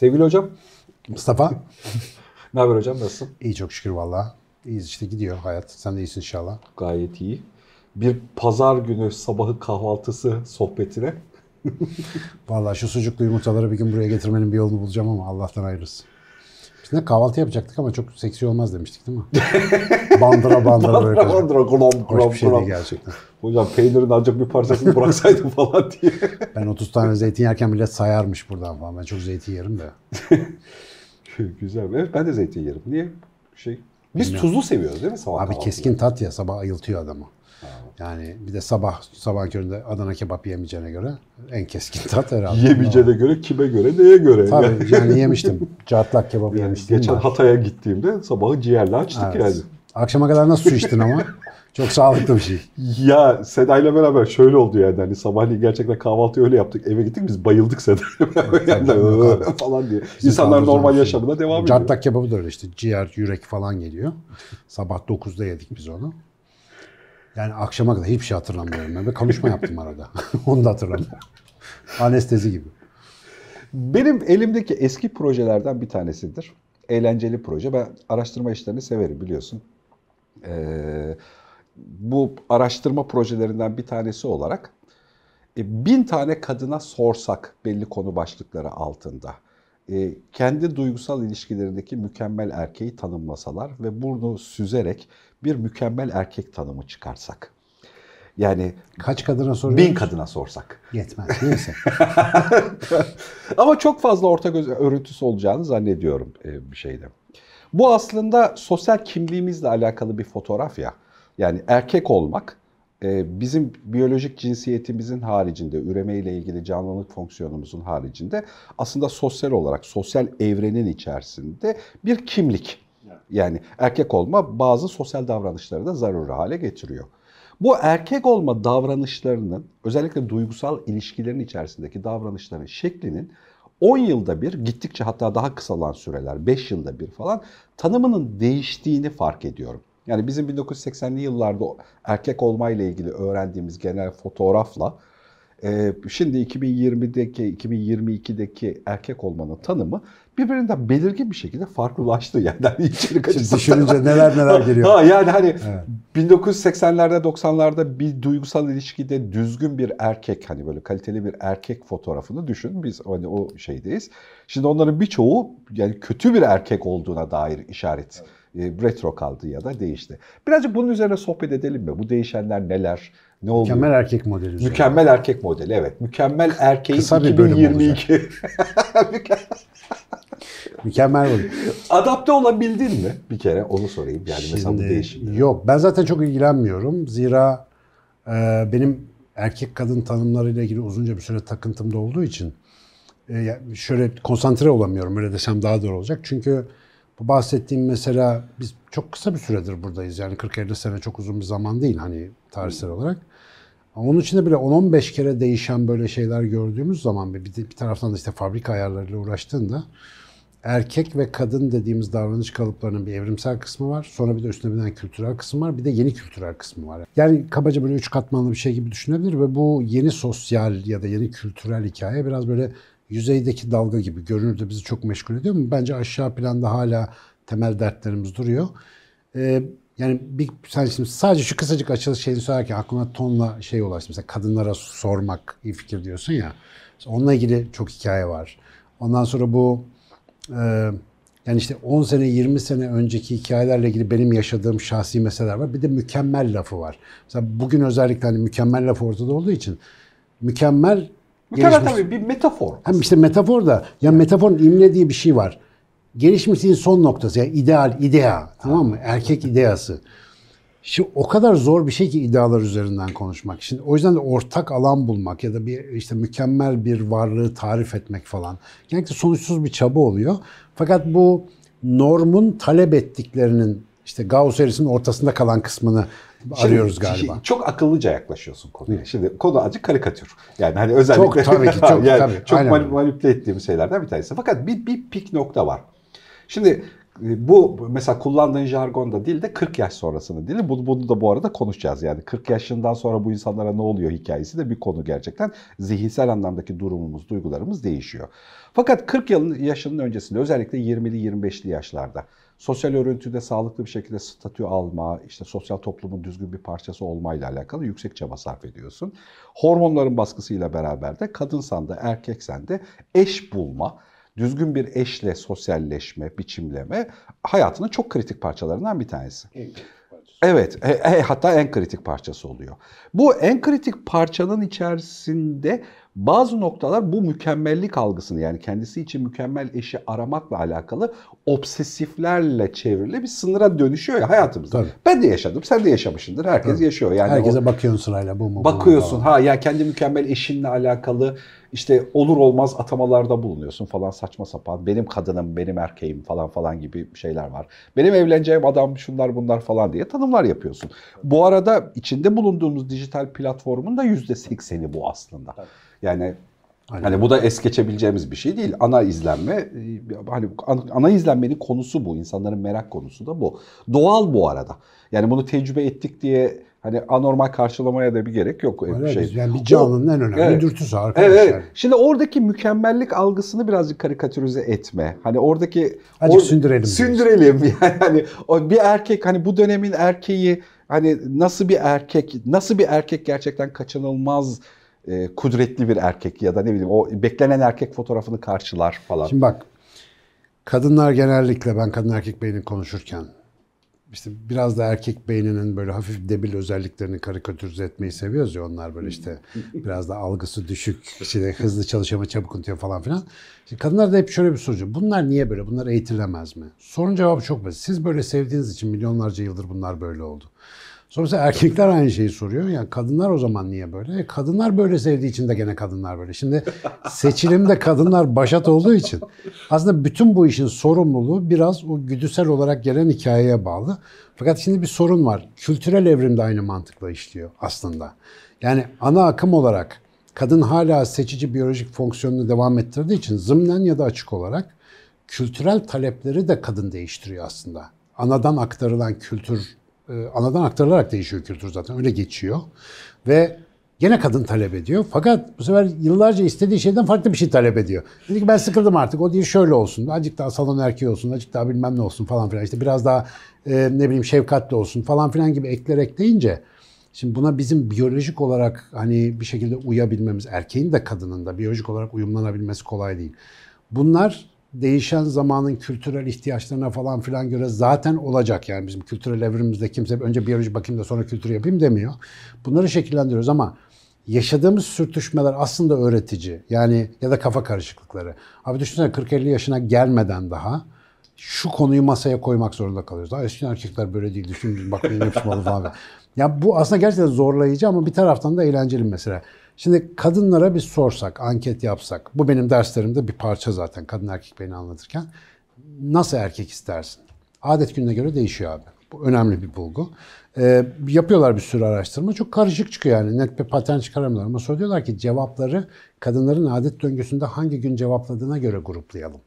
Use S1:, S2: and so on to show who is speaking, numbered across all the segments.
S1: Sevgili hocam.
S2: Mustafa.
S1: ne haber hocam nasılsın?
S2: İyi çok şükür valla. İyiyiz işte gidiyor hayat. Sen de iyisin inşallah.
S1: Gayet iyi. Bir pazar günü sabahı kahvaltısı sohbetine.
S2: valla şu sucuklu yumurtaları bir gün buraya getirmenin bir yolunu bulacağım ama Allah'tan ayrılsın. Ne kahvaltı yapacaktık ama çok seksi olmaz demiştik değil mi? bandıra bandıra böyle.
S1: bandıra bandıra grom grom
S2: Hoş bir şey değil gerçekten.
S1: Hocam peynirin ancak bir parçasını bıraksaydım falan diye.
S2: Ben 30 tane zeytin yerken millet sayarmış buradan falan. Ben çok zeytin yerim de.
S1: Güzel. Evet ben de zeytin yerim. Niye? Şey, biz Bilmiyorum. tuzlu seviyoruz değil mi sabah
S2: Abi keskin tat ya sabah ayıltıyor adamı. Yani bir de sabah sabah köründe Adana kebap yemeyeceğine göre en keskin tat herhalde.
S1: Yemeyeceğine göre kime göre neye göre?
S2: Tabii yani, yemiştim. Cartlak kebabı yani yemiştim.
S1: Geçen var. Hatay'a gittiğimde sabahı ciğerle açtık evet. yani.
S2: Akşama kadar nasıl su içtin ama? Çok sağlıklı bir şey.
S1: Ya Seda ile beraber şöyle oldu yani. Hani sabahleyin gerçekten kahvaltıyı öyle yaptık. Eve gittik biz bayıldık Seda yani falan diye. Bizim İnsanlar normal yaşamına devam ediyor.
S2: Cartlak kebabı da öyle işte. Ciğer, yürek falan geliyor. Sabah 9'da yedik biz onu. Yani akşama kadar hiçbir şey hatırlamıyorum. Ben bir konuşma yaptım arada. Onu da hatırlamıyorum. Anestezi gibi.
S1: Benim elimdeki eski projelerden bir tanesidir. Eğlenceli proje. Ben araştırma işlerini severim biliyorsun. Ee, bu araştırma projelerinden bir tanesi olarak e, bin tane kadına sorsak belli konu başlıkları altında e, kendi duygusal ilişkilerindeki mükemmel erkeği tanımlasalar ve bunu süzerek bir mükemmel erkek tanımı çıkarsak. Yani
S2: kaç kadına soruyoruz?
S1: Bin kadına sorsak.
S2: Yetmez. Neyse.
S1: Ama çok fazla ortak örüntüsü olacağını zannediyorum e, bir şeyde. Bu aslında sosyal kimliğimizle alakalı bir fotoğraf ya. Yani erkek olmak e, bizim biyolojik cinsiyetimizin haricinde, üreme ile ilgili canlılık fonksiyonumuzun haricinde aslında sosyal olarak, sosyal evrenin içerisinde bir kimlik. Yani erkek olma bazı sosyal davranışları da zaruri hale getiriyor. Bu erkek olma davranışlarının özellikle duygusal ilişkilerin içerisindeki davranışların şeklinin 10 yılda bir gittikçe hatta daha kısalan süreler 5 yılda bir falan tanımının değiştiğini fark ediyorum. Yani bizim 1980'li yıllarda erkek olmayla ilgili öğrendiğimiz genel fotoğrafla e, şimdi 2020'deki 2022'deki erkek olmanın tanımı birbirinden belirgin bir şekilde farklılaştı yani. yani
S2: içerik açısından. Düşününce neler neler geliyor.
S1: Ha, yani hani evet. 1980'lerde 90'larda bir duygusal ilişkide düzgün bir erkek hani böyle kaliteli bir erkek fotoğrafını düşün. Biz hani o şeydeyiz. Şimdi onların birçoğu yani kötü bir erkek olduğuna dair işaret. Evet retro kaldı ya da değişti. Birazcık bunun üzerine sohbet edelim mi? Bu değişenler neler? Ne
S2: oluyor? Mükemmel erkek modeli.
S1: Üzerine. Mükemmel erkek modeli evet. Mükemmel erkeğin Kısa 2022.
S2: Mükemmel model.
S1: Adapte olabildin mi? Bir kere onu sorayım. Yani Şimdi, mesela bu değişimde.
S2: Yok ben zaten çok ilgilenmiyorum. Zira e, benim erkek kadın tanımlarıyla ilgili uzunca bir süre takıntımda olduğu için e, şöyle konsantre olamıyorum. Öyle desem daha doğru olacak. Çünkü bu bahsettiğim mesela biz çok kısa bir süredir buradayız. Yani 40-50 sene çok uzun bir zaman değil hani tarihsel olarak. Onun içinde bile 10-15 kere değişen böyle şeyler gördüğümüz zaman bir, bir taraftan da işte fabrika ayarlarıyla uğraştığında erkek ve kadın dediğimiz davranış kalıplarının bir evrimsel kısmı var. Sonra bir de üstüne binen kültürel kısmı var. Bir de yeni kültürel kısmı var. Yani kabaca böyle üç katmanlı bir şey gibi düşünebilir ve bu yeni sosyal ya da yeni kültürel hikaye biraz böyle yüzeydeki dalga gibi görünürde bizi çok meşgul ediyor mu? Bence aşağı planda hala temel dertlerimiz duruyor. Ee, yani bir, sen şimdi sadece şu kısacık açılış şeyini söylerken aklıma tonla şey ulaştı. Mesela kadınlara sormak iyi fikir diyorsun ya. Onunla ilgili çok hikaye var. Ondan sonra bu e, yani işte 10 sene 20 sene önceki hikayelerle ilgili benim yaşadığım şahsi meseleler var. Bir de mükemmel lafı var. Mesela bugün özellikle hani mükemmel lafı ortada olduğu için mükemmel
S1: Mükemmel tabii bir metafor.
S2: Hem işte metafor da ya metaforun imlediği bir şey var. Gelişmişliğin son noktası yani ideal, idea tamam mı? Erkek ideası. Şimdi o kadar zor bir şey ki idealar üzerinden konuşmak. Şimdi o yüzden de ortak alan bulmak ya da bir işte mükemmel bir varlığı tarif etmek falan. Genellikle sonuçsuz bir çaba oluyor. Fakat bu normun talep ettiklerinin işte Gauss serisinin ortasında kalan kısmını arıyoruz Şimdi, galiba.
S1: Çok akıllıca yaklaşıyorsun konuya. Şimdi konu acı karikatür. Yani hani özellikle
S2: çok tabii ki çok
S1: yani
S2: tabii.
S1: Çok Aynen. manipüle ettiğim şeylerden bir tanesi. Fakat bir bir pik nokta var. Şimdi e, bu mesela kullandığın jargonda değil de 40 yaş sonrasını değil. Bunu, bunu da bu arada konuşacağız. Yani 40 yaşından sonra bu insanlara ne oluyor hikayesi de bir konu gerçekten. Zihinsel anlamdaki durumumuz, duygularımız değişiyor. Fakat 40 yılın yaşının öncesinde özellikle 20'li 25'li yaşlarda sosyal örüntüde sağlıklı bir şekilde statü alma, işte sosyal toplumun düzgün bir parçası olmayla alakalı yüksek çaba sarf ediyorsun. Hormonların baskısıyla beraber de kadınsan da erkeksen de eş bulma, düzgün bir eşle sosyalleşme, biçimleme hayatının çok kritik parçalarından bir tanesi. Evet, e, e, hatta en kritik parçası oluyor. Bu en kritik parçanın içerisinde bazı noktalar bu mükemmellik algısını yani kendisi için mükemmel eşi aramakla alakalı obsesiflerle çevrili bir sınıra dönüşüyor ya hayatımızda. Tabii. Ben de yaşadım, sen de yaşamışsındır. Herkes Tabii. yaşıyor. Yani
S2: Herkese o, bakıyorsun sırayla bu mu?
S1: Bakıyorsun bu mu, ha ya kendi mükemmel eşinle alakalı işte olur olmaz atamalarda bulunuyorsun falan saçma sapan. Benim kadınım, benim erkeğim falan falan gibi şeyler var. Benim evleneceğim adam şunlar bunlar falan diye tanımlar yapıyorsun. Bu arada içinde bulunduğumuz dijital platformun da %80'i bu aslında. Yani Aynen. Hani bu da es geçebileceğimiz bir şey değil. Ana izlenme hani ana izlenmenin konusu bu. İnsanların merak konusu da bu. Doğal bu arada. Yani bunu tecrübe ettik diye hani anormal karşılamaya da bir gerek yok.
S2: Öyle şey. Yani bir canlının o, en önemli evet. dürtüsü arkadaşlar. Evet, evet.
S1: Şimdi oradaki mükemmellik algısını birazcık karikatürize etme. Hani oradaki
S2: Azıcık or, sündürelim.
S1: Sündürelim yani. Hani o bir erkek hani bu dönemin erkeği hani nasıl bir erkek nasıl bir erkek gerçekten kaçınılmaz e, kudretli bir erkek ya da ne bileyim o beklenen erkek fotoğrafını karşılar falan.
S2: Şimdi bak kadınlar genellikle ben kadın erkek beynini konuşurken işte biraz da erkek beyninin böyle hafif debil özelliklerini karikatürize etmeyi seviyoruz ya onlar böyle işte biraz da algısı düşük, işte hızlı çalışama çabuk unutuyor falan filan. Şimdi kadınlar da hep şöyle bir soru. Bunlar niye böyle? Bunlar eğitilemez mi? Sorun cevabı çok basit. Siz böyle sevdiğiniz için milyonlarca yıldır bunlar böyle oldu. Sonrasında erkekler aynı şeyi soruyor. Yani kadınlar o zaman niye böyle? E, kadınlar böyle sevdiği için de gene kadınlar böyle. Şimdi seçilimde kadınlar başat olduğu için aslında bütün bu işin sorumluluğu biraz o güdüsel olarak gelen hikayeye bağlı. Fakat şimdi bir sorun var. Kültürel evrimde aynı mantıkla işliyor aslında. Yani ana akım olarak kadın hala seçici biyolojik fonksiyonunu devam ettirdiği için zımnen ya da açık olarak kültürel talepleri de kadın değiştiriyor aslında. Anadan aktarılan kültür anadan aktarılarak değişiyor kültür zaten öyle geçiyor. Ve gene kadın talep ediyor. Fakat bu sefer yıllarca istediği şeyden farklı bir şey talep ediyor. Dedi ki ben sıkıldım artık o değil şöyle olsun. Azıcık daha salon erkeği olsun, azıcık daha bilmem ne olsun falan filan. İşte biraz daha e, ne bileyim şefkatli olsun falan filan gibi ekler ekleyince Şimdi buna bizim biyolojik olarak hani bir şekilde uyabilmemiz, erkeğin de kadının da biyolojik olarak uyumlanabilmesi kolay değil. Bunlar değişen zamanın kültürel ihtiyaçlarına falan filan göre zaten olacak. Yani bizim kültürel evrimimizde kimse önce biyoloji bakayım da sonra kültür yapayım demiyor. Bunları şekillendiriyoruz ama yaşadığımız sürtüşmeler aslında öğretici. Yani ya da kafa karışıklıkları. Abi düşünsene 40-50 yaşına gelmeden daha şu konuyu masaya koymak zorunda kalıyoruz. Daha eskiden erkekler böyle değildi. Şimdi bak benim yapışmalı falan. Ya bu aslında gerçekten zorlayıcı ama bir taraftan da eğlenceli mesela. Şimdi kadınlara bir sorsak, anket yapsak, bu benim derslerimde bir parça zaten kadın erkek beni anlatırken. Nasıl erkek istersin? Adet gününe göre değişiyor abi. Bu önemli bir bulgu. Ee, yapıyorlar bir sürü araştırma. Çok karışık çıkıyor yani. Net bir patern çıkaramıyorlar. Ama soruyorlar ki cevapları kadınların adet döngüsünde hangi gün cevapladığına göre gruplayalım.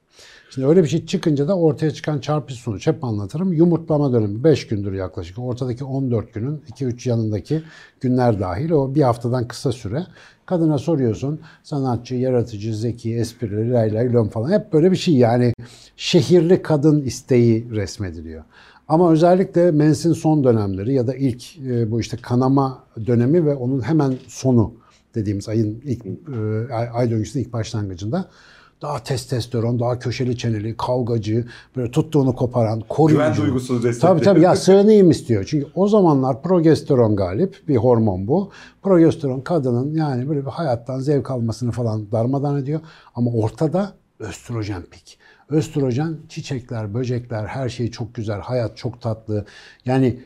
S2: Şimdi öyle bir şey çıkınca da ortaya çıkan çarpıcı sonuç hep anlatırım. Yumurtlama dönemi 5 gündür yaklaşık. Ortadaki 14 günün 2-3 yanındaki günler dahil o bir haftadan kısa süre. Kadına soruyorsun sanatçı, yaratıcı, zeki, esprili, lay lay lom falan. Hep böyle bir şey yani şehirli kadın isteği resmediliyor. Ama özellikle mensin son dönemleri ya da ilk e, bu işte kanama dönemi ve onun hemen sonu dediğimiz ayın ilk e, ay döngüsünün ilk başlangıcında daha testosteron, daha köşeli çeneli, kavgacı, böyle tuttuğunu koparan, koruyucu.
S1: Güven duygusunu destekliyor.
S2: Tabii tabii ya sığınayım istiyor. Çünkü o zamanlar progesteron galip bir hormon bu. Progesteron kadının yani böyle bir hayattan zevk almasını falan darmadan ediyor. Ama ortada östrojen pik. Östrojen, çiçekler, böcekler, her şey çok güzel, hayat çok tatlı. Yani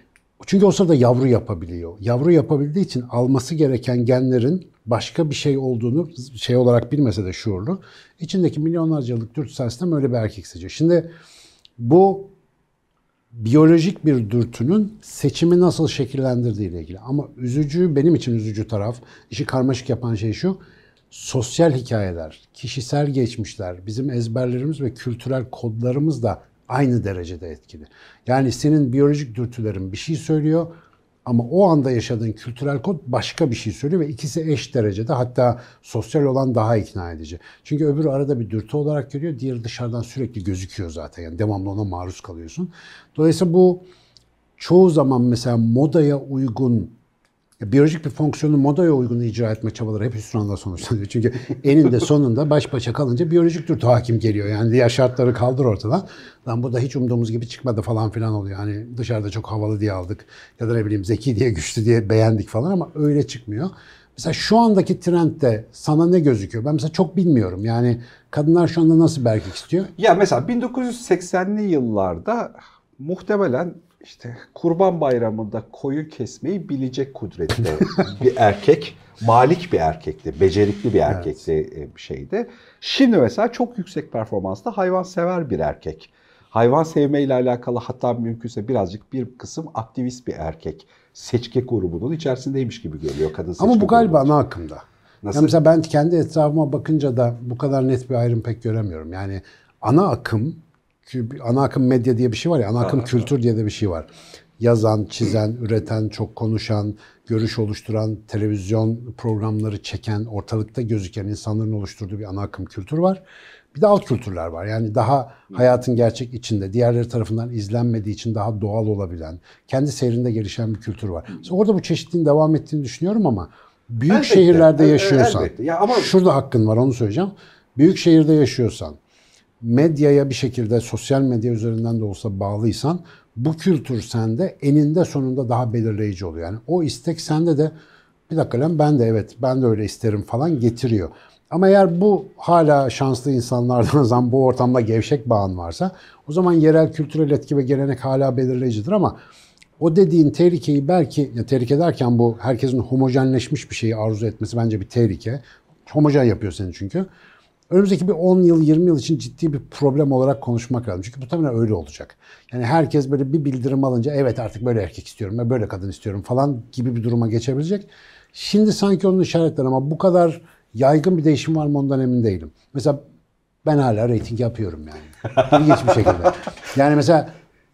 S2: çünkü o sırada yavru yapabiliyor. Yavru yapabildiği için alması gereken genlerin başka bir şey olduğunu şey olarak bilmese de şuurlu. İçindeki milyonlarca yıllık dürtüsel sistem öyle bir erkek seçiyor. Şimdi bu biyolojik bir dürtünün seçimi nasıl şekillendirdiği ile ilgili. Ama üzücü, benim için üzücü taraf, işi karmaşık yapan şey şu, sosyal hikayeler, kişisel geçmişler, bizim ezberlerimiz ve kültürel kodlarımız da aynı derecede etkili. Yani senin biyolojik dürtülerin bir şey söylüyor ama o anda yaşadığın kültürel kod başka bir şey söylüyor ve ikisi eş derecede hatta sosyal olan daha ikna edici. Çünkü öbürü arada bir dürtü olarak görüyor, diğeri dışarıdan sürekli gözüküyor zaten. Yani devamlı ona maruz kalıyorsun. Dolayısıyla bu çoğu zaman mesela modaya uygun biyolojik bir fonksiyonu modaya uygun icra etme çabaları hep hüsranla sonuçlanıyor. Çünkü eninde sonunda baş başa kalınca biyolojik dürtü hakim geliyor. Yani diğer şartları kaldır ortadan. Lan bu da hiç umduğumuz gibi çıkmadı falan filan oluyor. Hani dışarıda çok havalı diye aldık ya da ne bileyim zeki diye güçlü diye beğendik falan ama öyle çıkmıyor. Mesela şu andaki trendde sana ne gözüküyor? Ben mesela çok bilmiyorum. Yani kadınlar şu anda nasıl bir istiyor?
S1: Ya mesela 1980'li yıllarda muhtemelen işte Kurban Bayramı'nda koyun kesmeyi bilecek kudretli bir erkek, malik bir erkekti, becerikli bir erkekti evet. bir şeydi. Şimdi mesela çok yüksek performanslı hayvansever bir erkek. Hayvan sevmeyle alakalı hatta mümkünse birazcık bir kısım aktivist bir erkek. Seçke grubunun içerisindeymiş gibi geliyor kadın seçke
S2: Ama bu galiba ana akımda. Nasıl? Yani mesela ben kendi etrafıma bakınca da bu kadar net bir ayrım pek göremiyorum. Yani ana akım ana akım medya diye bir şey var ya, ana akım kültür diye de bir şey var. Yazan, çizen, üreten, çok konuşan, görüş oluşturan, televizyon programları çeken, ortalıkta gözüken insanların oluşturduğu bir ana akım kültür var. Bir de alt kültürler var. Yani daha hayatın gerçek içinde, diğerleri tarafından izlenmediği için daha doğal olabilen, kendi seyrinde gelişen bir kültür var. Mesela orada bu çeşitliğin devam ettiğini düşünüyorum ama büyük elbette, şehirlerde yaşıyorsan, elbette. Ya ama şurada hakkın var onu söyleyeceğim. Büyük şehirde yaşıyorsan, medyaya bir şekilde sosyal medya üzerinden de olsa bağlıysan bu kültür sende eninde sonunda daha belirleyici oluyor. Yani o istek sende de bir dakika lan ben de evet ben de öyle isterim falan getiriyor. Ama eğer bu hala şanslı insanlardan zaman bu ortamda gevşek bağın varsa o zaman yerel kültürel etki ve gelenek hala belirleyicidir ama o dediğin tehlikeyi belki, ya tehlike derken bu herkesin homojenleşmiş bir şeyi arzu etmesi bence bir tehlike. Homojen yapıyor seni çünkü önümüzdeki bir 10 yıl, 20 yıl için ciddi bir problem olarak konuşmak lazım. Çünkü bu tamamen öyle olacak. Yani herkes böyle bir bildirim alınca evet artık böyle erkek istiyorum ve böyle kadın istiyorum falan gibi bir duruma geçebilecek. Şimdi sanki onun işaretleri ama bu kadar yaygın bir değişim var mı ondan emin değilim. Mesela ben hala reyting yapıyorum yani. İlginç bir şekilde. Yani mesela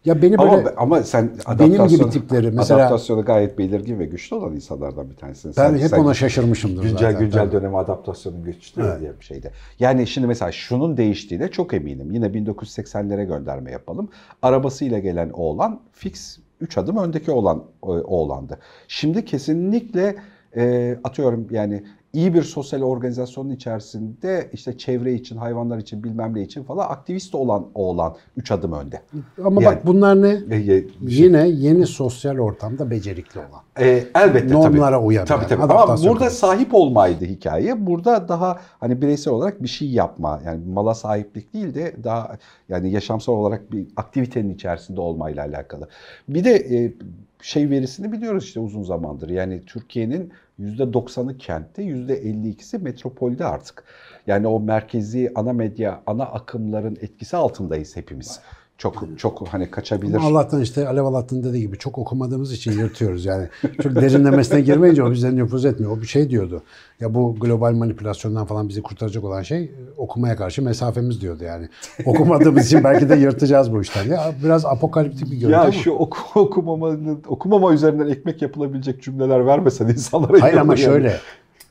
S2: ya beni böyle
S1: ama, ama sen
S2: benim gibi tipleri mesela
S1: adaptasyonu gayet belirgin ve güçlü olan insanlardan bir tanesin.
S2: Ben sen, hep sen ona şaşırmışımdır
S1: güncel,
S2: zaten.
S1: Güncel güncel döneme adaptasyonun güçlü evet. diye bir şeyde. Yani şimdi mesela şunun değiştiğine çok eminim. Yine 1980'lere gönderme yapalım. Arabasıyla gelen oğlan fix 3 adım öndeki olan oğlandı. Şimdi kesinlikle e, atıyorum yani iyi bir sosyal organizasyonun içerisinde işte çevre için, hayvanlar için, bilmem ne için falan aktivist olan oğlan üç adım önde.
S2: Ama yani, bak bunlar ne? E, e, Yine yeni sosyal ortamda becerikli olan.
S1: E, elbette
S2: Normlara
S1: tabii.
S2: uyan.
S1: Tabii tabii. Ama burada sahip olmaydı hikaye. Burada daha hani bireysel olarak bir şey yapma. Yani mala sahiplik değil de daha yani yaşamsal olarak bir aktivitenin içerisinde olmayla alakalı. Bir de e, şey verisini biliyoruz işte uzun zamandır. Yani Türkiye'nin %90'ı kentte, %52'si metropolde artık. Yani o merkezi ana medya, ana akımların etkisi altındayız hepimiz çok çok hani kaçabilir.
S2: Ama Allah'tan işte Alev Allah'tan dediği gibi çok okumadığımız için yırtıyoruz yani. Çok derinlemesine girmeyince o bize nüfuz etmiyor. O bir şey diyordu. Ya bu global manipülasyondan falan bizi kurtaracak olan şey okumaya karşı mesafemiz diyordu yani. Okumadığımız için belki de yırtacağız bu işten. Ya biraz apokaliptik bir görüntü
S1: Ya şu oku, okumamanın, okumama üzerinden ekmek yapılabilecek cümleler vermesen insanlara.
S2: Hayır ama yani. şöyle.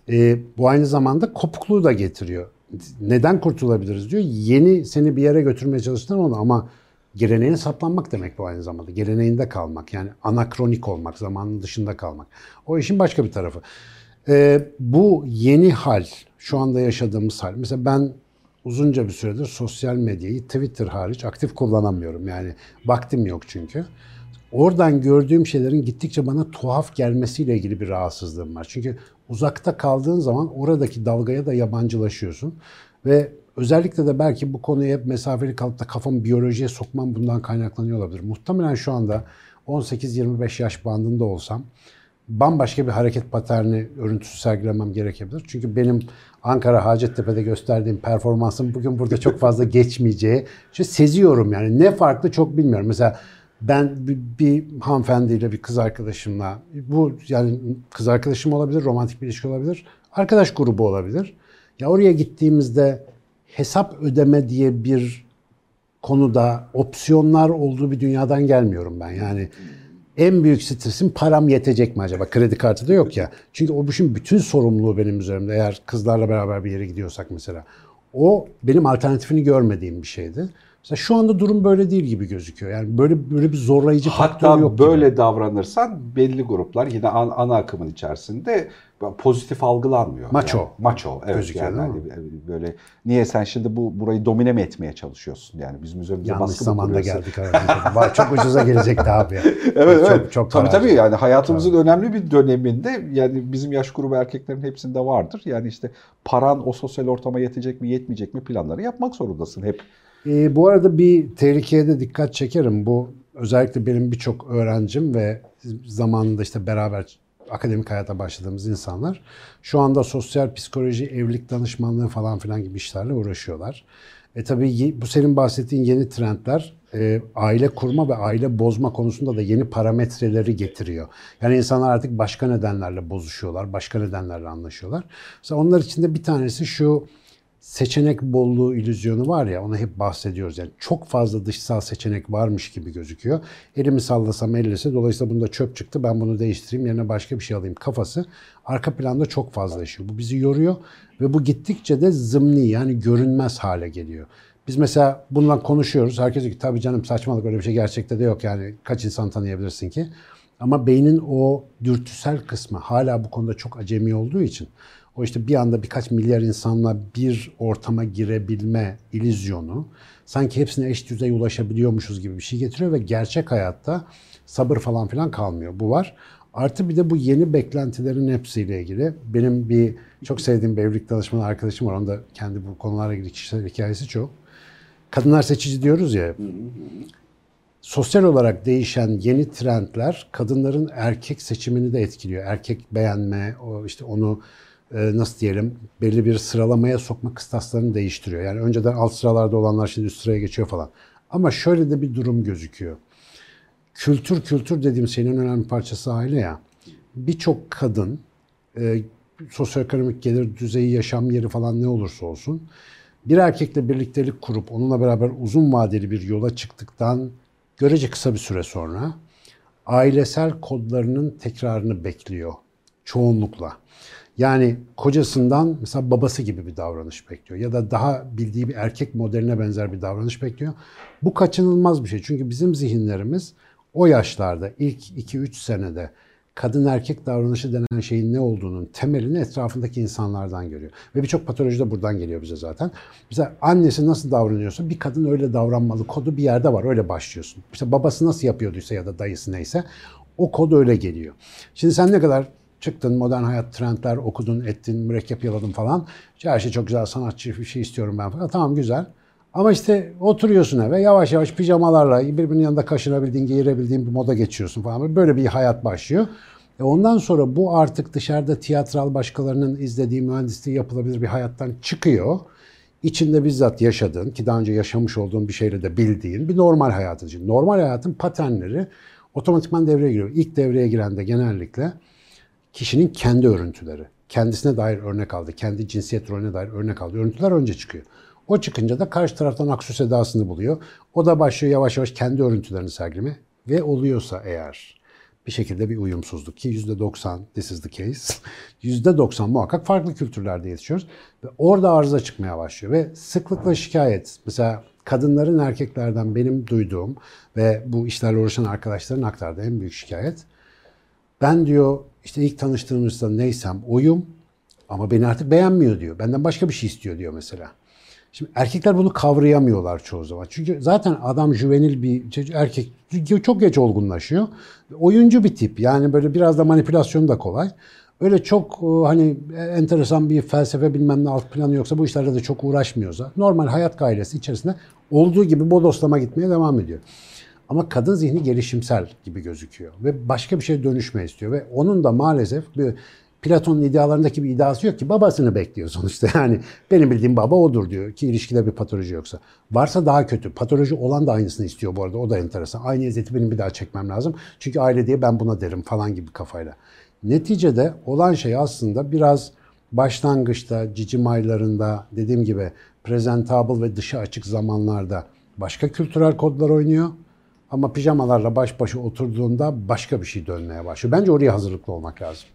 S2: E, bu aynı zamanda kopukluğu da getiriyor. Neden kurtulabiliriz diyor. Yeni seni bir yere götürmeye çalıştığın onu ama geleneğine saplanmak demek bu aynı zamanda. Geleneğinde kalmak yani anakronik olmak, zamanın dışında kalmak. O işin başka bir tarafı. Ee, bu yeni hal, şu anda yaşadığımız hal. Mesela ben uzunca bir süredir sosyal medyayı Twitter hariç aktif kullanamıyorum. Yani vaktim yok çünkü. Oradan gördüğüm şeylerin gittikçe bana tuhaf gelmesiyle ilgili bir rahatsızlığım var. Çünkü uzakta kaldığın zaman oradaki dalgaya da yabancılaşıyorsun. Ve Özellikle de belki bu konuya hep mesafeli kalıp da kafamı biyolojiye sokmam bundan kaynaklanıyor olabilir. Muhtemelen şu anda 18-25 yaş bandında olsam bambaşka bir hareket paterni örüntüsü sergilemem gerekebilir. Çünkü benim Ankara Hacettepe'de gösterdiğim performansım bugün burada çok fazla geçmeyeceği. İşte seziyorum yani ne farklı çok bilmiyorum. Mesela ben bir, bir hanımefendiyle bir kız arkadaşımla bu yani kız arkadaşım olabilir, romantik bir ilişki olabilir, arkadaş grubu olabilir. Ya oraya gittiğimizde hesap ödeme diye bir konuda opsiyonlar olduğu bir dünyadan gelmiyorum ben. Yani en büyük stresim param yetecek mi acaba? Kredi kartı da yok ya. Çünkü o işin bütün sorumluluğu benim üzerimde. Eğer kızlarla beraber bir yere gidiyorsak mesela. O benim alternatifini görmediğim bir şeydi. Mesela şu anda durum böyle değil gibi gözüküyor. Yani böyle böyle bir zorlayıcı faktör
S1: Hatta
S2: yok
S1: böyle
S2: gibi.
S1: davranırsan belli gruplar yine an- ana akımın içerisinde pozitif algılanmıyor.
S2: Maço.
S1: Yani, maço. Evet.
S2: Gözüküyor,
S1: yani hani böyle niye sen şimdi bu burayı domine mi etmeye çalışıyorsun? Yani bizim üzerimize
S2: Yanlış
S1: baskı
S2: zamanda geldik. Vay, çok ucuza gelecekti abi.
S1: Evet
S2: çok,
S1: evet.
S2: Çok
S1: tabii
S2: para
S1: tabii yani hayatımızın önemli bir döneminde yani bizim yaş grubu erkeklerin hepsinde vardır. Yani işte paran o sosyal ortama yetecek mi yetmeyecek mi planları yapmak zorundasın hep.
S2: E, bu arada bir tehlikeye de dikkat çekerim. Bu özellikle benim birçok öğrencim ve zamanında işte beraber akademik hayata başladığımız insanlar şu anda sosyal psikoloji, evlilik danışmanlığı falan filan gibi işlerle uğraşıyorlar. E tabii bu senin bahsettiğin yeni trendler e, aile kurma ve aile bozma konusunda da yeni parametreleri getiriyor. Yani insanlar artık başka nedenlerle bozuşuyorlar, başka nedenlerle anlaşıyorlar. Mesela onlar içinde bir tanesi şu seçenek bolluğu illüzyonu var ya ona hep bahsediyoruz. Yani çok fazla dışsal seçenek varmış gibi gözüküyor. Elimi sallasam ellese dolayısıyla bunda çöp çıktı ben bunu değiştireyim yerine başka bir şey alayım kafası arka planda çok fazla yaşıyor. Bu bizi yoruyor ve bu gittikçe de zımni yani görünmez hale geliyor. Biz mesela bundan konuşuyoruz. Herkes diyor ki tabii canım saçmalık öyle bir şey gerçekte de yok yani kaç insan tanıyabilirsin ki. Ama beynin o dürtüsel kısmı hala bu konuda çok acemi olduğu için o işte bir anda birkaç milyar insanla bir ortama girebilme ilizyonu sanki hepsine eş düzey ulaşabiliyormuşuz gibi bir şey getiriyor ve gerçek hayatta sabır falan filan kalmıyor. Bu var. Artı bir de bu yeni beklentilerin hepsiyle ilgili benim bir çok sevdiğim bir evlilik danışmanı arkadaşım var. Onda kendi bu konularla ilgili kişisel hikayesi çok. Kadınlar seçici diyoruz ya. Sosyal olarak değişen yeni trendler kadınların erkek seçimini de etkiliyor. Erkek beğenme, o işte onu nasıl diyelim belli bir sıralamaya sokma kıstaslarını değiştiriyor. Yani önceden alt sıralarda olanlar şimdi üst sıraya geçiyor falan. Ama şöyle de bir durum gözüküyor. Kültür kültür dediğim şeyin önemli parçası aile ya. Birçok kadın e, sosyoekonomik gelir düzeyi, yaşam yeri falan ne olursa olsun bir erkekle birliktelik kurup onunla beraber uzun vadeli bir yola çıktıktan görece kısa bir süre sonra ailesel kodlarının tekrarını bekliyor çoğunlukla. Yani kocasından mesela babası gibi bir davranış bekliyor ya da daha bildiği bir erkek modeline benzer bir davranış bekliyor. Bu kaçınılmaz bir şey. Çünkü bizim zihinlerimiz o yaşlarda ilk 2-3 senede kadın erkek davranışı denen şeyin ne olduğunun temelini etrafındaki insanlardan görüyor. Ve birçok patoloji de buradan geliyor bize zaten. Mesela annesi nasıl davranıyorsa bir kadın öyle davranmalı kodu bir yerde var öyle başlıyorsun. İşte babası nasıl yapıyorduysa ya da dayısı neyse o kod öyle geliyor. Şimdi sen ne kadar çıktın modern hayat trendler okudun ettin mürekkep yaladın falan. Her şey çok güzel sanatçı bir şey istiyorum ben falan. Tamam güzel. Ama işte oturuyorsun eve yavaş yavaş pijamalarla birbirinin yanında kaşınabildiğin, giyirebildiğin bir moda geçiyorsun falan. Böyle bir hayat başlıyor. E ondan sonra bu artık dışarıda tiyatral başkalarının izlediği mühendisliği yapılabilir bir hayattan çıkıyor. İçinde bizzat yaşadığın ki daha önce yaşamış olduğun bir şeyle de bildiğin bir normal hayatın için. Normal hayatın paternleri otomatikman devreye giriyor. İlk devreye giren de genellikle kişinin kendi örüntüleri. Kendisine dair örnek aldı, kendi cinsiyet rolüne dair örnek aldı. Örüntüler önce çıkıyor. O çıkınca da karşı taraftan aksu sedasını buluyor. O da başlıyor yavaş yavaş kendi örüntülerini sergileme ve oluyorsa eğer bir şekilde bir uyumsuzluk ki %90 this is the case. %90 muhakkak farklı kültürlerde yetişiyoruz ve orada arıza çıkmaya başlıyor ve sıklıkla şikayet. Mesela kadınların erkeklerden benim duyduğum ve bu işlerle uğraşan arkadaşların aktardığı en büyük şikayet ben diyor işte ilk tanıştığımızda neysem oyum ama beni artık beğenmiyor diyor. Benden başka bir şey istiyor diyor mesela. Şimdi erkekler bunu kavrayamıyorlar çoğu zaman. Çünkü zaten adam juvenil bir erkek çok geç olgunlaşıyor. Oyuncu bir tip. Yani böyle biraz da manipülasyon da kolay. Öyle çok e, hani enteresan bir felsefe bilmem ne alt planı yoksa bu işlerle de çok uğraşmıyorsa normal hayat gailesi içerisinde olduğu gibi bodoslama gitmeye devam ediyor. Ama kadın zihni gelişimsel gibi gözüküyor ve başka bir şey dönüşme istiyor ve onun da maalesef bir Platon'un idealarındaki bir iddiası yok ki babasını bekliyor sonuçta. Yani benim bildiğim baba odur diyor ki ilişkide bir patoloji yoksa. Varsa daha kötü. Patoloji olan da aynısını istiyor bu arada. O da enteresan. Aynı eziyeti benim bir daha çekmem lazım. Çünkü aile diye ben buna derim falan gibi kafayla. Neticede olan şey aslında biraz başlangıçta, cicim aylarında dediğim gibi presentable ve dışa açık zamanlarda başka kültürel kodlar oynuyor. Ama pijamalarla baş başa oturduğunda başka bir şey dönmeye başlıyor. Bence oraya hazırlıklı olmak lazım.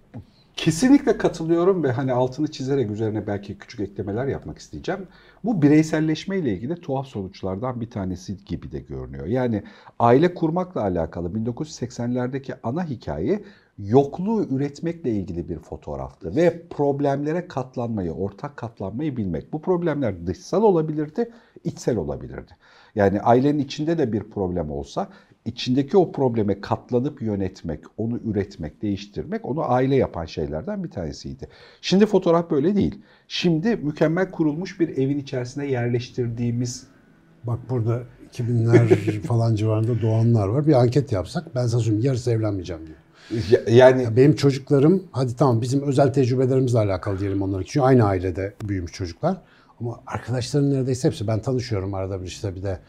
S1: Kesinlikle katılıyorum ve hani altını çizerek üzerine belki küçük eklemeler yapmak isteyeceğim. Bu bireyselleşme ile ilgili tuhaf sonuçlardan bir tanesi gibi de görünüyor. Yani aile kurmakla alakalı 1980'lerdeki ana hikaye yokluğu üretmekle ilgili bir fotoğraftı ve problemlere katlanmayı, ortak katlanmayı bilmek. Bu problemler dışsal olabilirdi, içsel olabilirdi. Yani ailenin içinde de bir problem olsa içindeki o probleme katlanıp yönetmek, onu üretmek, değiştirmek onu aile yapan şeylerden bir tanesiydi. Şimdi fotoğraf böyle değil. Şimdi mükemmel kurulmuş bir evin içerisine yerleştirdiğimiz
S2: Bak burada 2000'ler falan civarında doğanlar var. Bir anket yapsak ben sana söyleyeyim yarısı evlenmeyeceğim diyor.
S1: yani
S2: Ya benim çocuklarım hadi tamam bizim özel tecrübelerimizle alakalı diyelim onların. Çünkü aynı ailede büyümüş çocuklar. Ama arkadaşların neredeyse hepsi ben tanışıyorum arada bir işte bir de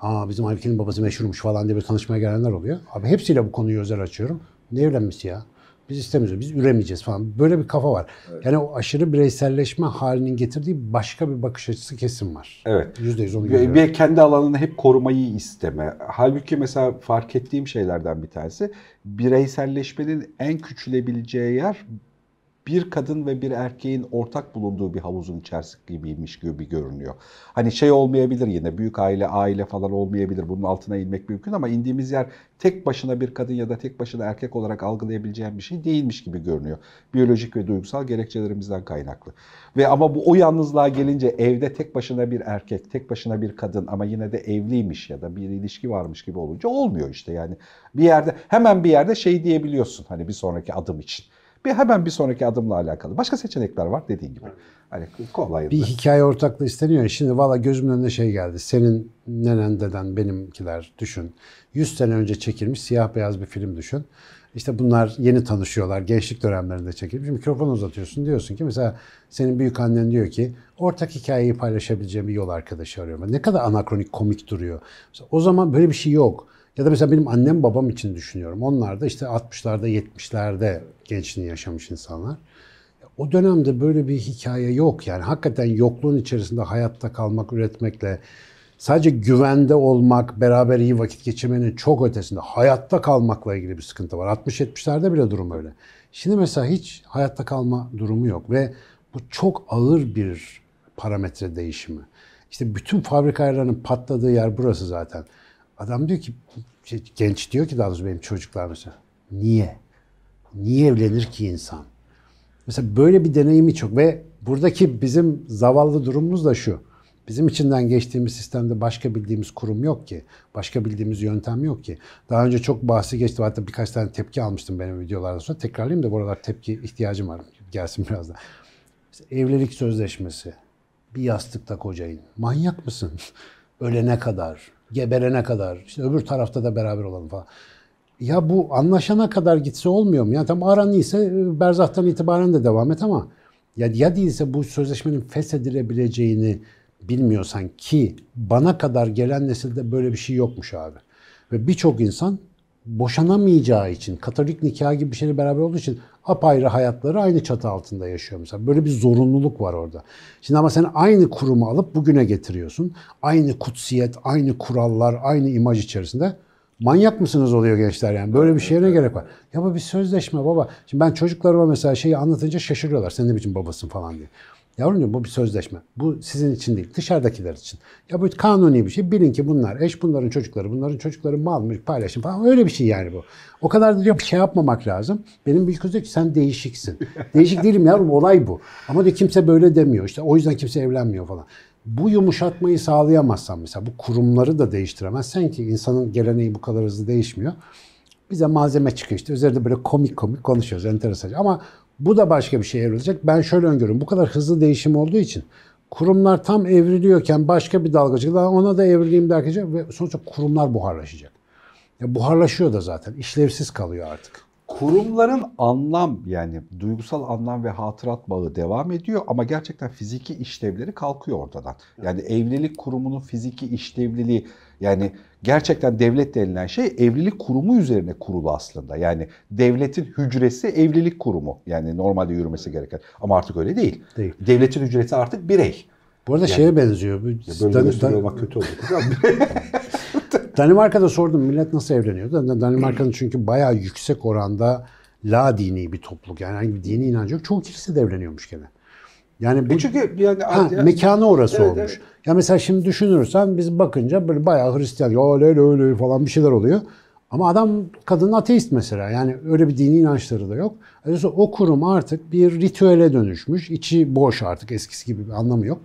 S2: aa bizim Aybüke'nin babası meşhurmuş falan diye bir tanışmaya gelenler oluyor. Abi hepsiyle bu konuyu özel açıyorum. Ne evlenmesi ya? Biz istemiyoruz, biz üremeyeceğiz falan. Böyle bir kafa var. Yani o aşırı bireyselleşme halinin getirdiği başka bir bakış açısı kesin var.
S1: Evet.
S2: Yüzde yüz onu görüyorum.
S1: ve kendi alanını hep korumayı isteme. Halbuki mesela fark ettiğim şeylerden bir tanesi bireyselleşmenin en küçülebileceği yer bir kadın ve bir erkeğin ortak bulunduğu bir havuzun içerisi gibiymiş gibi görünüyor. Hani şey olmayabilir yine büyük aile aile falan olmayabilir. Bunun altına inmek mümkün ama indiğimiz yer tek başına bir kadın ya da tek başına erkek olarak algılayabileceğim bir şey değilmiş gibi görünüyor. Biyolojik ve duygusal gerekçelerimizden kaynaklı. Ve ama bu o yalnızlığa gelince evde tek başına bir erkek, tek başına bir kadın ama yine de evliymiş ya da bir ilişki varmış gibi olunca olmuyor işte yani. Bir yerde hemen bir yerde şey diyebiliyorsun hani bir sonraki adım için. Bir hemen bir sonraki adımla alakalı. Başka seçenekler var dediğin gibi. Hani kolay.
S2: Bir hikaye ortaklığı isteniyor. Şimdi valla gözümün önüne şey geldi. Senin nenen deden benimkiler düşün. 100 sene önce çekilmiş siyah beyaz bir film düşün. İşte bunlar yeni tanışıyorlar. Gençlik dönemlerinde çekilmiş. Mikrofon uzatıyorsun. Diyorsun ki mesela senin büyük annen diyor ki ortak hikayeyi paylaşabileceğim bir yol arkadaşı arıyorum. Ne kadar anakronik komik duruyor. Mesela o zaman böyle bir şey yok. Ya da mesela benim annem babam için düşünüyorum. Onlar da işte 60'larda 70'lerde gençliğini yaşamış insanlar. O dönemde böyle bir hikaye yok. Yani hakikaten yokluğun içerisinde hayatta kalmak, üretmekle sadece güvende olmak, beraber iyi vakit geçirmenin çok ötesinde hayatta kalmakla ilgili bir sıkıntı var. 60-70'lerde bile durum öyle. Şimdi mesela hiç hayatta kalma durumu yok ve bu çok ağır bir parametre değişimi. İşte bütün fabrika ayarlarının patladığı yer burası zaten. Adam diyor ki, şey, genç diyor ki daha doğrusu benim çocuklar mesela, niye? Niye evlenir ki insan? Mesela böyle bir deneyimi çok ve buradaki bizim zavallı durumumuz da şu. Bizim içinden geçtiğimiz sistemde başka bildiğimiz kurum yok ki. Başka bildiğimiz yöntem yok ki. Daha önce çok bahsi geçti. Hatta birkaç tane tepki almıştım benim videolardan sonra. Tekrarlayayım da bu aralar tepki ihtiyacım var. Gelsin biraz da. Mesela evlilik sözleşmesi. Bir yastıkta kocayın. Manyak mısın? Ölene kadar, geberene kadar, işte öbür tarafta da beraber olalım falan. Ya bu anlaşana kadar gitse olmuyor mu? Yani tam aran iyiyse e, berzahtan itibaren de devam et ama ya, ya değilse bu sözleşmenin feshedilebileceğini bilmiyorsan ki bana kadar gelen nesilde böyle bir şey yokmuş abi. Ve birçok insan boşanamayacağı için, katolik nikah gibi bir şeyle beraber olduğu için apayrı hayatları aynı çatı altında yaşıyor mesela. Böyle bir zorunluluk var orada. Şimdi ama sen aynı kurumu alıp bugüne getiriyorsun. Aynı kutsiyet, aynı kurallar, aynı imaj içerisinde. Manyak mısınız oluyor gençler yani. Böyle bir şeye ne gerek var? Ya bu bir sözleşme baba. Şimdi ben çocuklarıma mesela şeyi anlatınca şaşırıyorlar. Sen ne biçim babasın falan diye. Yavrum diyorum bu bir sözleşme. Bu sizin için değil, dışarıdakiler için. Ya bu kanuni bir şey. Bilin ki bunlar eş, bunların çocukları, bunların çocukları mal mülk paylaşım falan. Öyle bir şey yani bu. O kadar da diyor şey yapmamak lazım. Benim büyük kız diyor ki sen değişiksin. Değişik değilim yavrum olay bu. Ama diyor kimse böyle demiyor. İşte o yüzden kimse evlenmiyor falan. Bu yumuşatmayı sağlayamazsan mesela bu kurumları da değiştiremezsen ki insanın geleneği bu kadar hızlı değişmiyor. Bize malzeme çıkıyor işte. Üzerinde böyle komik komik konuşuyoruz. Enteresan. Ama bu da başka bir şeye evrilecek. Ben şöyle öngörüyorum. Bu kadar hızlı değişim olduğu için kurumlar tam evriliyorken başka bir dalgacılık daha ona da evrileyim derken ve sonuçta kurumlar buharlaşacak. Ya buharlaşıyor da zaten. İşlevsiz kalıyor artık.
S1: Kurumların anlam yani duygusal anlam ve hatırat bağı devam ediyor ama gerçekten fiziki işlevleri kalkıyor ortadan. Yani evlilik kurumunun fiziki işlevliliği yani gerçekten devlet denilen şey evlilik kurumu üzerine kurulu aslında. Yani devletin hücresi evlilik kurumu. Yani normalde yürümesi gereken ama artık öyle değil.
S2: Değil.
S1: Devletin hücresi artık birey.
S2: Bu arada şeye benziyor. Dan-
S1: böyle
S2: Dan-
S1: olmak kötü olur.
S2: Danimarka'da sordum millet nasıl evleniyor? Dan- Danimarka'nın çünkü bayağı yüksek oranda la dini bir topluluk. Yani hangi bir dini inancı yok. Çoğu kilise de evleniyormuş gene. Yani bu
S1: E çünkü yani
S2: Ha,
S1: ya-
S2: mekanı orası
S1: Evet,
S2: olmuş.
S1: evet.
S2: Ya mesela şimdi düşünürsen biz bakınca böyle bayağı Hristiyan, ya öyle öyle falan bir şeyler oluyor. Ama adam kadın ateist mesela. Yani öyle bir dini inançları da yok. Dolayısıyla o kurum artık bir ritüele dönüşmüş. İçi boş artık eskisi gibi bir anlamı yok.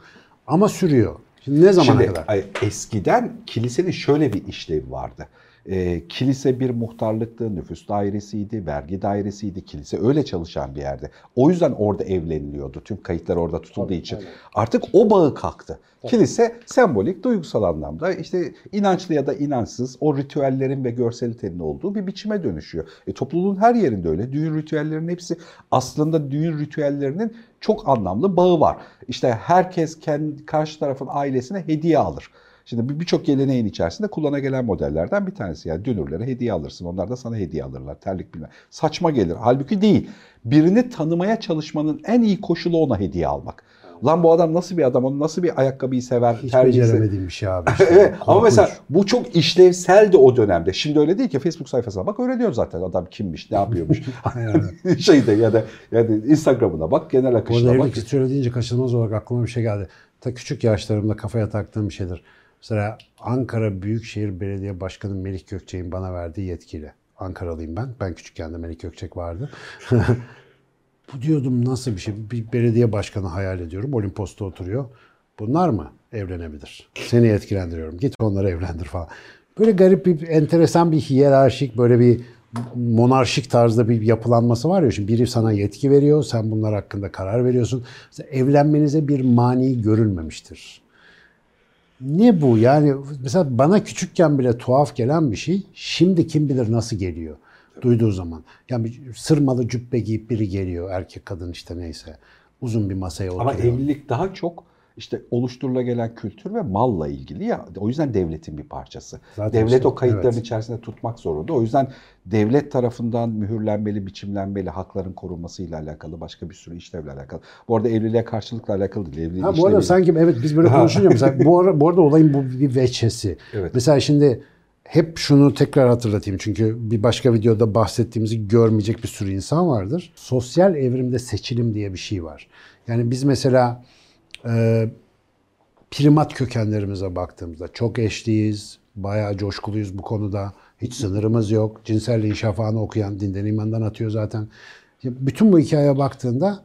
S2: Ama sürüyor. Şimdi ne zamana
S1: Şimdi
S2: kadar?
S1: eskiden kilisenin şöyle bir işlevi vardı. Ee, kilise bir muhtarlıktı, nüfus dairesiydi, vergi dairesiydi. Kilise öyle çalışan bir yerde. O yüzden orada evleniliyordu. Tüm kayıtlar orada tutulduğu için. Artık o bağı kalktı. Kilise sembolik, duygusal anlamda işte inançlı ya da inançsız o ritüellerin ve görselitenin olduğu bir biçime dönüşüyor. E, topluluğun her yerinde öyle. Düğün ritüellerinin hepsi aslında düğün ritüellerinin çok anlamlı bağı var. İşte herkes kendi karşı tarafın ailesine hediye alır. Şimdi bir- birçok geleneğin içerisinde kullana gelen modellerden bir tanesi. Yani dünürlere hediye alırsın. Onlar da sana hediye alırlar. Terlik bilmem. Saçma gelir. Halbuki değil. Birini tanımaya çalışmanın en iyi koşulu ona hediye almak. Ulan bu adam nasıl bir adam, onu nasıl bir ayakkabıyı sever,
S2: Hiç beceremediğim bir şey abi. işte.
S1: Evet ama mesela bu çok işlevseldi o dönemde. Şimdi öyle değil ki Facebook sayfasına bak öğreniyor zaten adam kimmiş, ne yapıyormuş. Şeyde ya da yani Instagram'ına bak, genel
S2: Bu arada
S1: akışına bak.
S2: evlilik ritüeli deyince kaçınılmaz olarak aklıma bir şey geldi. Ta küçük yaşlarımda kafaya taktığım bir şeydir. Mesela Ankara Büyükşehir Belediye Başkanı Melih Gökçek'in bana verdiği yetkiyle. Ankaralıyım ben. Ben küçükken de Melih Gökçek vardı. Bu diyordum nasıl bir şey? Bir belediye başkanı hayal ediyorum. Olimpos'ta oturuyor. Bunlar mı evlenebilir? Seni etkilendiriyorum. Git onları evlendir falan. Böyle garip bir, enteresan bir hiyerarşik, böyle bir monarşik tarzda bir yapılanması var ya. Şimdi biri sana yetki veriyor, sen bunlar hakkında karar veriyorsun. Mesela evlenmenize bir mani görülmemiştir. Ne bu? Yani mesela bana küçükken bile tuhaf gelen bir şey, şimdi kim bilir nasıl geliyor duyduğu zaman. Yani bir sırmalı cübbe giyip biri geliyor, erkek kadın işte neyse. Uzun bir masaya oturuyor.
S1: Ama evlilik daha çok işte oluşturula gelen kültür ve malla ilgili ya. O yüzden devletin bir parçası.
S2: Zaten
S1: devlet
S2: işte,
S1: o kayıtların
S2: evet.
S1: içerisinde tutmak zorunda. O yüzden devlet tarafından mühürlenmeli, biçimlenmeli hakların korunmasıyla alakalı başka bir sürü işlevle alakalı. Bu arada evliliğe karşılıkla alakalı değil. Evliliğin
S2: Ha, bu arada sanki evet biz böyle konuşunca mesela bu, ara, bu arada olayın bu bir veçesi.
S1: Evet.
S2: Mesela şimdi hep şunu tekrar hatırlatayım çünkü bir başka videoda bahsettiğimizi görmeyecek bir sürü insan vardır. Sosyal evrimde seçilim diye bir şey var. Yani biz mesela e, primat kökenlerimize baktığımızda çok eşliyiz, bayağı coşkuluyuz bu konuda. Hiç sınırımız yok. Cinselliğin şafağını okuyan dinden imandan atıyor zaten. Bütün bu hikayeye baktığında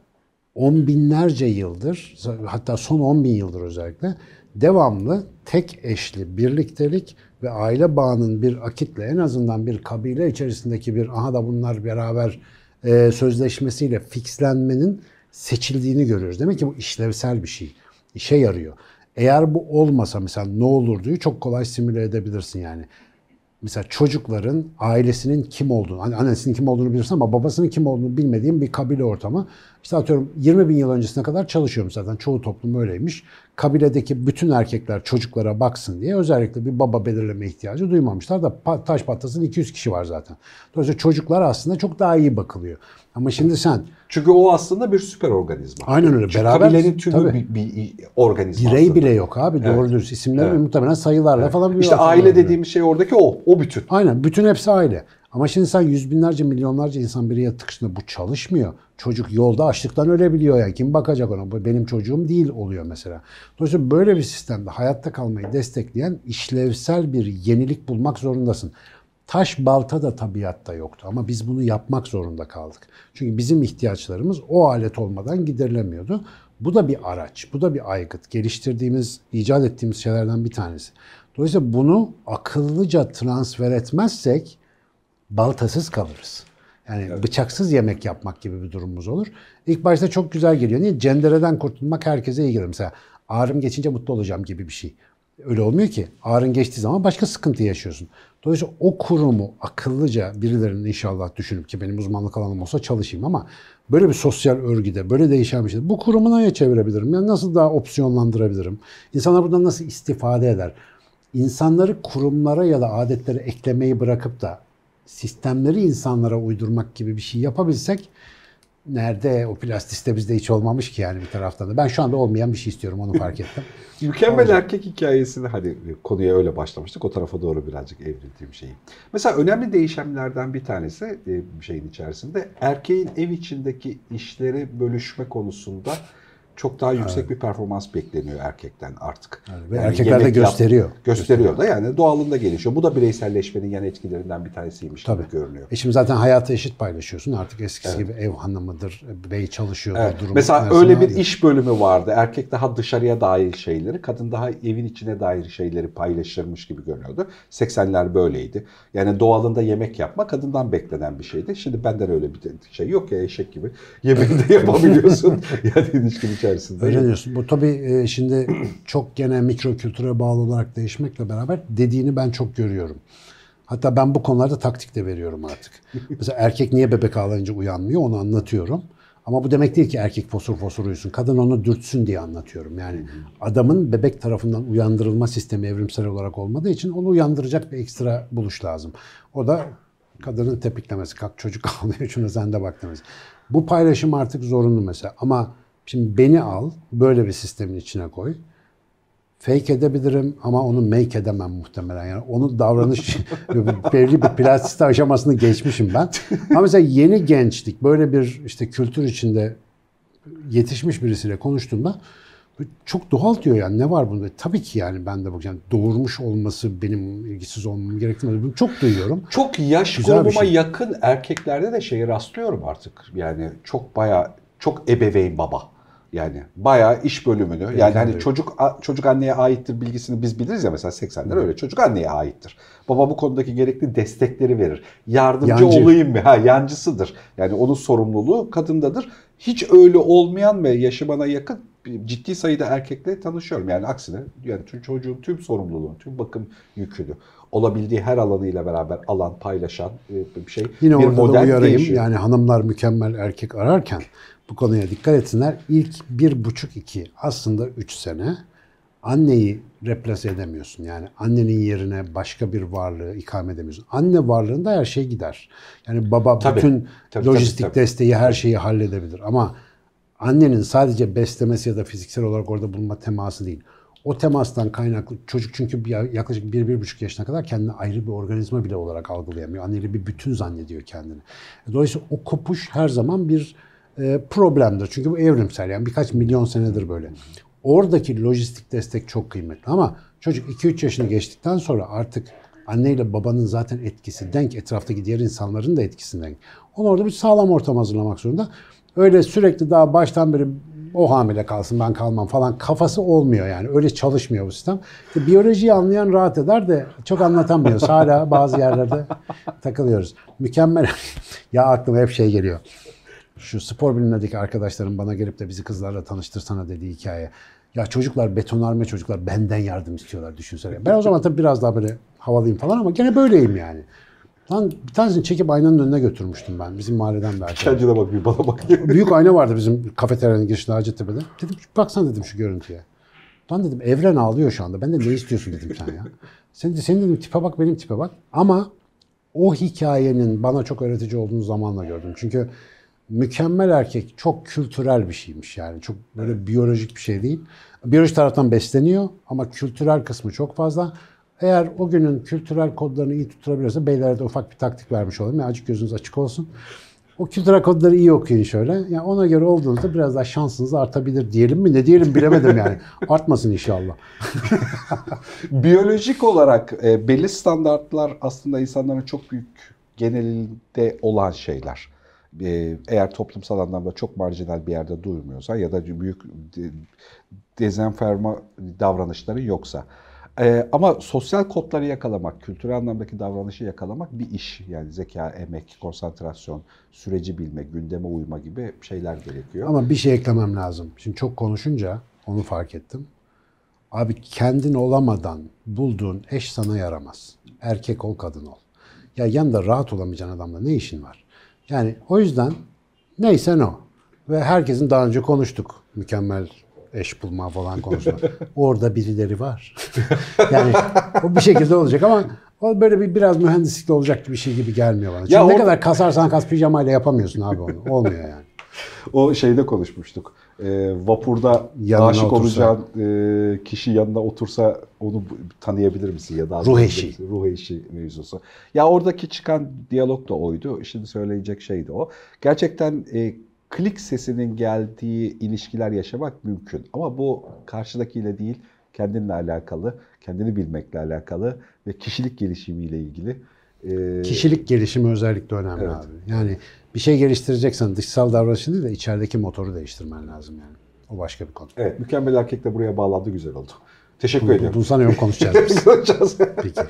S2: on binlerce yıldır, hatta son on bin yıldır özellikle devamlı tek eşli birliktelik ve aile bağının bir akitle en azından bir kabile içerisindeki bir aha da bunlar beraber e, sözleşmesiyle fixlenmenin seçildiğini görüyoruz. Demek ki bu işlevsel bir şey. İşe yarıyor. Eğer bu olmasa mesela ne olurduyu çok kolay simüle edebilirsin yani. Mesela çocukların ailesinin kim olduğunu, hani annesinin kim olduğunu bilirsin ama babasının kim olduğunu bilmediğin bir kabile ortamı. İşte atıyorum 20 bin yıl öncesine kadar çalışıyorum zaten. Çoğu toplum öyleymiş. Kabiledeki bütün erkekler çocuklara baksın diye özellikle bir baba belirleme ihtiyacı duymamışlar da taş patlasın 200 kişi var zaten. Dolayısıyla çocuklar aslında çok daha iyi bakılıyor. Ama şimdi sen
S1: Çünkü o aslında bir süper organizma.
S2: Aynen öyle.
S1: Çünkü
S2: Beraber-
S1: kabilenin tümü
S2: tabii.
S1: bir, bir organizma
S2: birey
S1: aslında.
S2: bile yok abi. Doğru dürüst isimler
S1: Evet.
S2: muhtemelen sayılarla falan bir
S1: İşte aile dediğimiz şey oradaki o. O bütün.
S2: Aynen. Bütün hepsi aile. Ama şimdi sen yüz binlerce, milyonlarca insan bir yere bu çalışmıyor. Çocuk yolda açlıktan ölebiliyor yani. Kim bakacak ona? Bu benim çocuğum değil oluyor mesela. Dolayısıyla böyle bir sistemde hayatta kalmayı destekleyen işlevsel bir yenilik bulmak zorundasın. Taş balta da tabiatta yoktu ama biz bunu yapmak zorunda kaldık. Çünkü bizim ihtiyaçlarımız o alet olmadan giderilemiyordu. Bu da bir araç, bu da bir aygıt. Geliştirdiğimiz, icat ettiğimiz şeylerden bir tanesi. Dolayısıyla bunu akıllıca transfer etmezsek baltasız kalırız. Yani bıçaksız yemek yapmak gibi bir durumumuz olur. İlk başta çok güzel geliyor. Niye? Cendereden kurtulmak herkese iyi gelir. Mesela ağrım geçince mutlu olacağım gibi bir şey. Öyle olmuyor ki. Ağrın geçtiği zaman başka sıkıntı yaşıyorsun. Dolayısıyla o kurumu akıllıca birilerinin inşallah düşünüp ki benim uzmanlık alanım olsa çalışayım ama böyle bir sosyal örgüde, böyle değişen bir şeyde bu kurumu neye çevirebilirim? Yani nasıl daha opsiyonlandırabilirim? İnsanlar buradan nasıl istifade eder? İnsanları kurumlara ya da adetlere eklemeyi bırakıp da sistemleri insanlara uydurmak gibi bir şey yapabilsek nerede o plastiste bizde hiç olmamış ki yani bir taraftan da. Ben şu anda olmayan bir şey istiyorum onu fark ettim.
S1: Mükemmel erkek hikayesini hani konuya öyle başlamıştık. O tarafa doğru birazcık evrildiğim şeyi. Mesela önemli değişimlerden bir tanesi e, şeyin içerisinde erkeğin ev içindeki işleri bölüşme konusunda çok daha yüksek evet. bir performans bekleniyor erkekten artık.
S2: Evet, ve yani erkekler de gösteriyor.
S1: Yap, gösteriyor da yani doğalında gelişiyor. Bu da bireyselleşmenin yan etkilerinden bir tanesiymiş Tabii. gibi görünüyor.
S2: E şimdi zaten hayatı eşit paylaşıyorsun. Artık eskisi evet. gibi ev hanımıdır, bey çalışıyordur. Evet.
S1: Durumu Mesela öyle bir iş bölümü vardı. Erkek daha dışarıya dair şeyleri, kadın daha evin içine dair şeyleri paylaşırmış gibi görünüyordu. 80'ler böyleydi. Yani doğalında yemek yapma kadından beklenen bir şeydi. Şimdi benden öyle bir şey yok ya eşek gibi. Yemeği de yapabiliyorsun. yani ilişkinin içerisinde.
S2: Öyle diyorsun. Bu tabii e, şimdi çok gene mikro kültüre bağlı olarak değişmekle beraber dediğini ben çok görüyorum. Hatta ben bu konularda taktik de veriyorum artık. Mesela erkek niye bebek ağlayınca uyanmıyor onu anlatıyorum. Ama bu demek değil ki erkek fosur fosur uyusun. Kadın onu dürtsün diye anlatıyorum. Yani adamın bebek tarafından uyandırılma sistemi evrimsel olarak olmadığı için onu uyandıracak bir ekstra buluş lazım. O da kadının tepiklemesi. Kalk çocuk ağlıyor şuna sen de bak demesi. Bu paylaşım artık zorunlu mesela. Ama Şimdi beni al, böyle bir sistemin içine koy. Fake edebilirim ama onu make edemem muhtemelen. Yani onu davranış belli bir plastik aşamasını geçmişim ben. Ama mesela yeni gençlik böyle bir işte kültür içinde yetişmiş birisiyle konuştuğumda çok doğal diyor yani ne var bunda? Tabii ki yani ben de bakacağım doğurmuş olması benim ilgisiz olmam gerektirmez. Bunu çok duyuyorum.
S1: Çok yaş Güzel grubuma şey. yakın erkeklerde de şeyi rastlıyorum artık. Yani çok bayağı çok ebeveyn baba. Yani bayağı iş bölümünü evet, yani hani evet. çocuk çocuk anneye aittir bilgisini biz biliriz ya mesela 80'ler öyle çocuk anneye aittir. Baba bu konudaki gerekli destekleri verir. Yardımcı Yancı. olayım mı? Ha yancısıdır. Yani onun sorumluluğu kadındadır. Hiç öyle olmayan ve yaşı bana yakın ciddi sayıda erkekle tanışıyorum. Yani aksine yani çocuğun tüm sorumluluğunu, tüm bakım yükünü olabildiği her alanıyla beraber alan paylaşan e, bir şey.
S2: Yine bir orada model da uyarayım. Değişiyor. Yani hanımlar mükemmel erkek ararken bu konuya dikkat etsinler. İlk bir buçuk iki aslında üç sene anneyi replase edemiyorsun. Yani annenin yerine başka bir varlığı ikame edemiyorsun. Anne varlığında her şey gider. Yani baba tabii, bütün tabii, lojistik tabii, tabii. desteği her şeyi halledebilir. Ama annenin sadece beslemesi ya da fiziksel olarak orada bulunma teması değil. O temastan kaynaklı çocuk çünkü yaklaşık bir, bir buçuk yaşına kadar kendini ayrı bir organizma bile olarak algılayamıyor. Anneyle bir bütün zannediyor kendini. Dolayısıyla o kopuş her zaman bir problemdir. Çünkü bu evrimsel yani birkaç milyon senedir böyle. Oradaki lojistik destek çok kıymetli ama çocuk 2-3 yaşını geçtikten sonra artık anneyle babanın zaten etkisi denk, etraftaki diğer insanların da etkisi denk. Onu orada bir sağlam ortam hazırlamak zorunda. Öyle sürekli daha baştan beri o hamile kalsın ben kalmam falan kafası olmuyor yani. Öyle çalışmıyor bu sistem. İşte biyolojiyi anlayan rahat eder de çok anlatamıyoruz. Hala bazı yerlerde takılıyoruz. Mükemmel. ya aklıma hep şey geliyor şu spor bilimlerindeki arkadaşlarım bana gelip de bizi kızlarla tanıştırsana dediği hikaye. Ya çocuklar betonarme çocuklar benden yardım istiyorlar düşünsene. Ben o zaman tabii biraz daha böyle havalıyım falan ama gene böyleyim yani. Lan bir tanesini çekip aynanın önüne götürmüştüm ben. Bizim mahalleden bir arkadaş.
S1: Kendine bak bir bana bak.
S2: Büyük ayna vardı bizim kafeteryanın girişinde Hacettepe'de. Dedim baksana dedim şu görüntüye. Lan dedim evren ağlıyor şu anda. Ben de ne istiyorsun dedim sen ya. Sen, senin dedim tipe bak benim tipe bak. Ama o hikayenin bana çok öğretici olduğunu zamanla gördüm. Çünkü mükemmel erkek çok kültürel bir şeymiş yani. Çok böyle biyolojik bir şey değil. Biyoloji taraftan besleniyor ama kültürel kısmı çok fazla. Eğer o günün kültürel kodlarını iyi tutturabilirse beylere de ufak bir taktik vermiş olayım. Yani açık gözünüz açık olsun. O kültürel kodları iyi okuyun şöyle. Yani ona göre olduğunuzda biraz daha şansınız artabilir diyelim mi? Ne diyelim bilemedim yani. Artmasın inşallah.
S1: Biyolojik olarak e, belli standartlar aslında insanların çok büyük genelinde olan şeyler. Ee, eğer toplumsal anlamda çok marjinal bir yerde durmuyorsa ya da büyük dezenferma davranışları yoksa. Ee, ama sosyal kodları yakalamak, kültürel anlamdaki davranışı yakalamak bir iş. Yani zeka, emek, konsantrasyon, süreci bilme, gündeme uyma gibi şeyler gerekiyor.
S2: Ama bir şey eklemem lazım. Şimdi çok konuşunca onu fark ettim. Abi kendin olamadan bulduğun eş sana yaramaz. Erkek ol, kadın ol. Ya yanında rahat olamayacağın adamla ne işin var? Yani o yüzden neyse o. Ve herkesin daha önce konuştuk. Mükemmel eş bulma falan konusunda. Orada birileri var. yani o bir şekilde olacak ama o böyle bir biraz mühendislikle olacak bir şey gibi gelmiyor bana. Çünkü ya ne o... kadar kasarsan kas pijamayla yapamıyorsun abi onu. Olmuyor yani.
S1: o şeyde konuşmuştuk. Ee, vapurda
S2: Yanına
S1: aşık
S2: otursa.
S1: olacağın e, kişi yanına otursa onu tanıyabilir misin ya da
S2: Ruh eşi.
S1: Ruh eşi mevzusu. Ya oradaki çıkan diyalog da oydu. Şimdi söyleyecek şey de o. Gerçekten e, klik sesinin geldiği ilişkiler yaşamak mümkün. Ama bu karşıdakiyle değil, kendinle alakalı, kendini bilmekle alakalı ve kişilik gelişimiyle ilgili. E,
S2: Kişilik gelişimi özellikle önemli
S1: Evet.
S2: abi. Yani bir şey geliştireceksen dışsal davranışın değil de içerideki motoru değiştirmen lazım yani. O başka bir konu.
S1: Evet, mükemmel erkek de buraya bağlandı güzel oldu. Teşekkür
S2: Bunu,
S1: ediyorum.
S2: bunu sanıyorum konuşacağız biz.
S1: Konuşacağız.
S2: Peki.